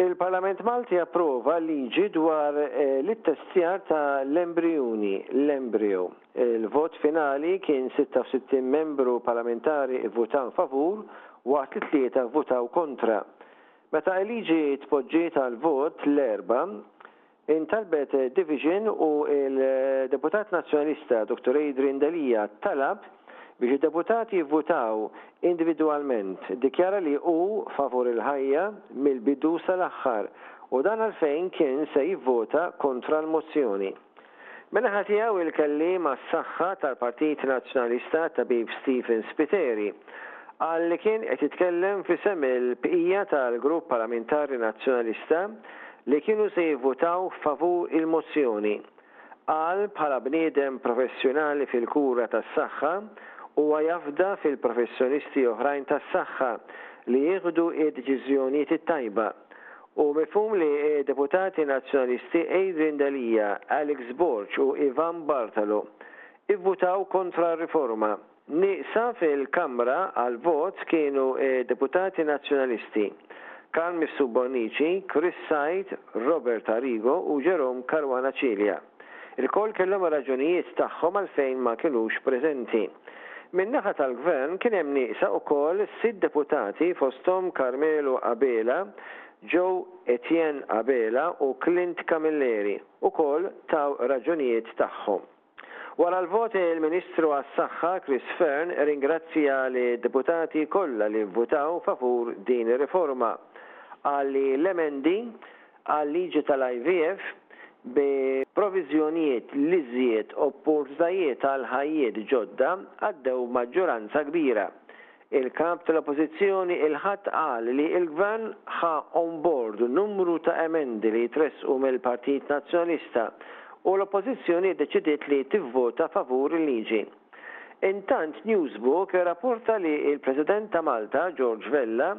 Il-Parlament Malti approva liġi dwar l-ittestjar ta' l-embrijuni, l-embryo. Il-vot finali kien 66 membru parlamentari vvutaw favur waqt li tlieta vvutaw kontra. Meta l-liġi tpoġġiet għall-vot l-Erbgħa, Intalbet Division u l-Deputat Nazzjonalista Dottor Adrian Delia talab biex id-Deputati jivvutaw individwalment. Iddikjara li hu favur il-ħajja mill-bidu sal-aħħar u dan għalfejn kien se jivvota kontra l-mozzjoni. Min-naħa tiegħu il-Kelliem għas-Saħħa tal-Partit Nazzjonalista Tabib Stephen Spiteri, Qal li kien qed jitkellem f'isem il-bqija tal-Grupp Palamintari Nazzjonalista li kienu se jivvutaw favur il-mozzjoni. Qal bħala bniedem professjonali fil-kura tas-saħħa, huwa jafda fil-professjonisti oħrajn tas-saħħa li jieħdu id-deċiżjonjiet it-tajba. Hu mifhum li d-deputati Nazzjonalisti Adrian Delia, Alex Borg u Ivan Bartolo ivvutaw kontra r-riforma. Nieqsa fil-Kamra għall-vot kienu d-Deputati Nazzjonalisti, Karl Mifsud Bonnici, Chris Said, Robert Arrigo u Jerome Caruana Cilia. Ilkoll kellhom ir-raġunijiet tagħhom għalfejn ma kinux preżenti. Min-naħa tal-Gvern kien hemm nieqsa ukoll sitt deputati fosthom Carmelo Abela, Joe Etienne Abela u Clint Camilleri. Ukoll taw raġunijiet tagħhom. Wara l-voti l-Ministru għas-Saħħa Chris Fearne ringrazzja lid-Deputati kollha li vvutaw favur din ir-riforma. Qal li l-emendi għal-liġi tal-IVF bi proviżjonijiet li żżid opportunitajiet għal ħajjiet ġodda għaddew b'maġġuranza kbira. Il-Kap tal-Oppożizzjoni il-Ħadd qal li l-Gvern ħa on board numru ta' emendi li tressqu mill-Partit Nazzjonalista u l-Oppożizzjoni ddeċidiet li tivvota favur il-liġi. Intant Newsbook irrapporta li l-President ta' Malta, George Vella,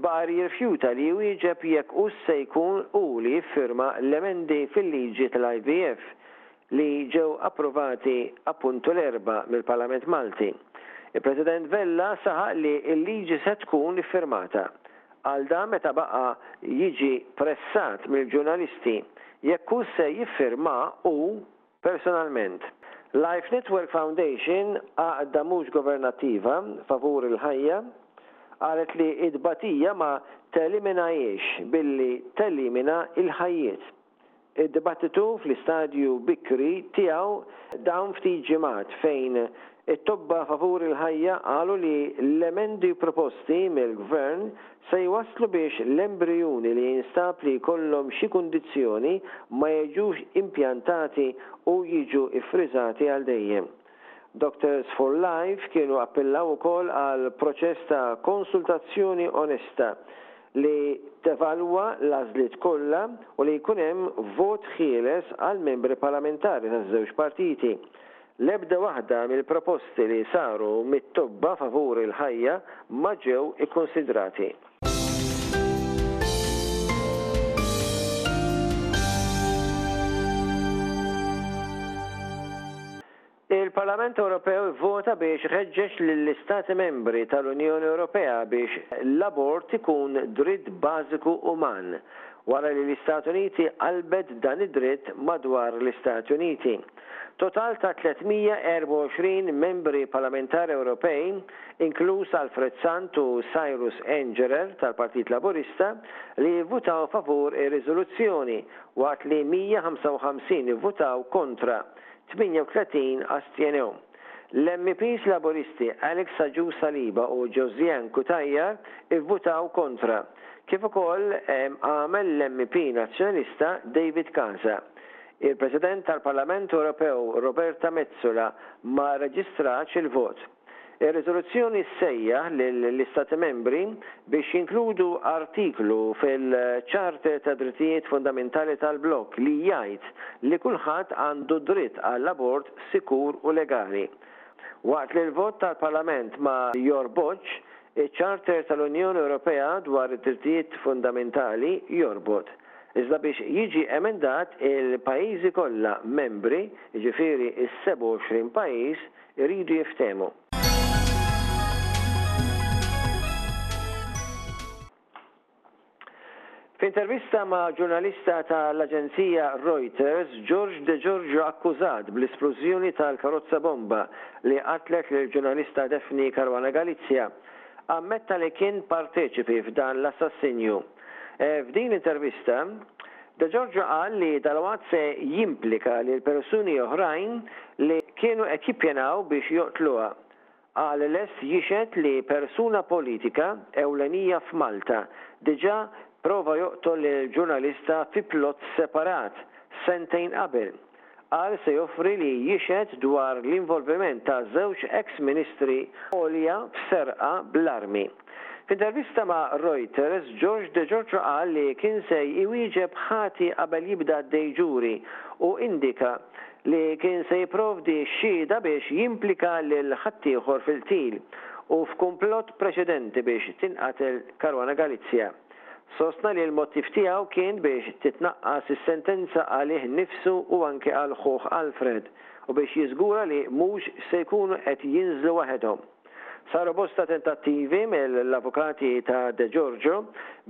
baqa' jirrifjuta li jwieġeb jekk hux se jkun hu li jiffirma l-emendi fil-liġi tal-IVF li ġew approvati appuntu l-Erbgħa mill-Parlament Malti. Il-President Vella saħaq li l-liġi se tkun iffirmata. Qal dan meta baqa' jiġi pressat mill-ġurnalisti jekk hux se jiffirmha hu personalment. Life Network Foundation, għaqda mhux governattiva favur il-ħajja, qalet li t-tbatija ma teliminahiex billi telimina l-ħajjiet. Id-dibattitu fl-istadju bikri tiegħu dam ftit ġimgħat fejn it-tobba favur il-ħajja qalu li l-emendi proposti mill-Gvern se jwasslu biex l-embrijuni li jinstab li jkollhom xi kundizzjoni ma jiġux impjantati u jiġu ffriżati għal dejjem. Doctors for Life kienu appellaw ukoll għal proċess ta' konsultazzjoni onesta li tevalwa l-għażliet kollha u li jkun hemm vot ħieles għall-membri parlamentari taż-żewġ partiti. L-ebda waħda mill-proposti li saru mit-tobba favur il-ħajja ma ġew ikkunsidrati. Il-Parlament Ewropew ivvota biex iħeġġeġ lill-Istati Membri tal-Unjoni Ewropea biex l-abort ikun dritt bażiku uman, wara li l-Istati Uniti qalbet dan id-dritt madwar l-Istati Uniti. Total ta' 324 Membri Parlamentari Ewropej, inkluż Alfred Sant u Cyrus Engerer tal-Partit Laburista, li jivvutaw favur ir-riżoluzzjoni waqt li 155 ivvutaw kontra, 38 astjenew. L-MEPs Laburisti Alex Agius Saliba u Josiane Cutajar ivvutaw kontra, kif ukoll għamel l-MEP Nazzjonalista David Casa. Il-President tal-Parlament Ewropew Roberta Metsola ma rreġistratx il-vot. Ir-riżoluzzjoni ssejjaħ lill-Istati Membri biex jinkludu artiklu fil-Charter tad-Drittijiet Fundamentali tal-blokk li jgħid li kulħadd għandu dritt għall-abort sikur u legali. Waqt li l-vot tal-Parlament ma jorbotx, iċ-Charter tal-Unjoni Ewropea dwar id-Drittijiet Fundamentali jorbot. iżda biex jiġi emendat il-pajjiżi kollha membri, jiġifieri s-27 pajjiż, iridu jiftehmu. F'intervista ma' ġurnalista tal-aġenzija Reuters, George Degiorgio akkużat bl-isplużjoni tal-karozza bomba li qatlet lill-ġurnalista Daphne Caruana Galizia, ammetta li kien parteċipi f'dan l-assassinju. F'din l-intervista, De Giorgio qal li dalwaqt se jimplika lil persuni oħrajn li kienu qed jippjanaw biex joqtluha. Qal lest jixhed li persuna politika ewlenija f'Malta diġà prova joqtol lill-ġurnalista fi plott separat sentejn qabel. Qal se joffri li jixhed dwar l-involviment ta' żewġ eks ministri għolja f'serqa bl-armi. F'intervista ma' Reuters, George Degiorgio qal li kien se iwieġeb ħati qabel jibda d-de jure u indika li kien se jipprovdi xhieda biex jimplika lil ħaddieħor fil-qtil u f'kumplott preċedenti biex tinqatel Caruana Galizia Sostna li l-mottiv tiegħu kien biex titnaqqas is-sentenza għalih nnifsu u anke għal ħuh Alfred u biex jiżgura li mhux se jkunu qed jinżlu waħedhom. Saru bosta tentattivi mill-avukati ta' De Giorgio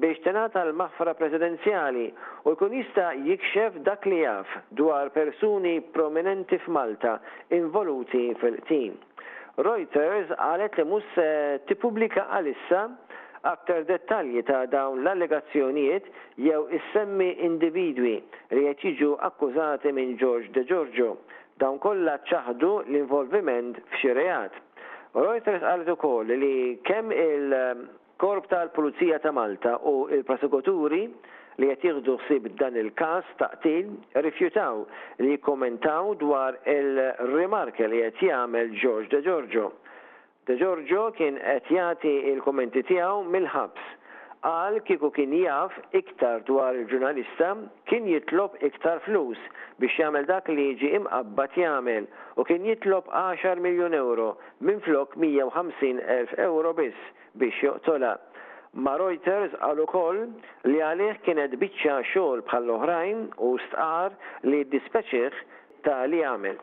biex tingħata l-maħfra presidenzjali u jkun jista' jikxef dak li jaf dwar persuni prominenti f'Malta involuti fil-qtil. Reuters qalet li mhux se tippubblika għalissa aktar dettalji ta' dawn l-allegazzjonijiet jew issemmi individwi li qed jiġu akkużati minn George Degiorgio. Dawn kollha ċaħdu l-involviment f'xi reat. Reuters qalet ukoll li kemm il Korp tal-Pulizija ta' Malta u l-prosekuturi li qed jieħdu ħsieb dan il-każ ta' qtil rifjutaw li jikkummentaw dwar il-rimarke li qed jagħmel George Degiorgio. Degiorgio kien qed jagħti l-kummenti tiegħu mill-ħabs. Qal kieku kien jaf iktar dwar il-ġurnalista kien jitlob iktar flus biex jagħmel dak li jiġi imqabbad jagħmel u kien jitlob għaxar miljun ewro minflok 150 elf ewro biss biex joqtolha. Ma' Reuters qal ukoll li għalih kienet biċċa xogħol bħall-oħrajn u stqarr li jiddispjaċih ta' li għamel.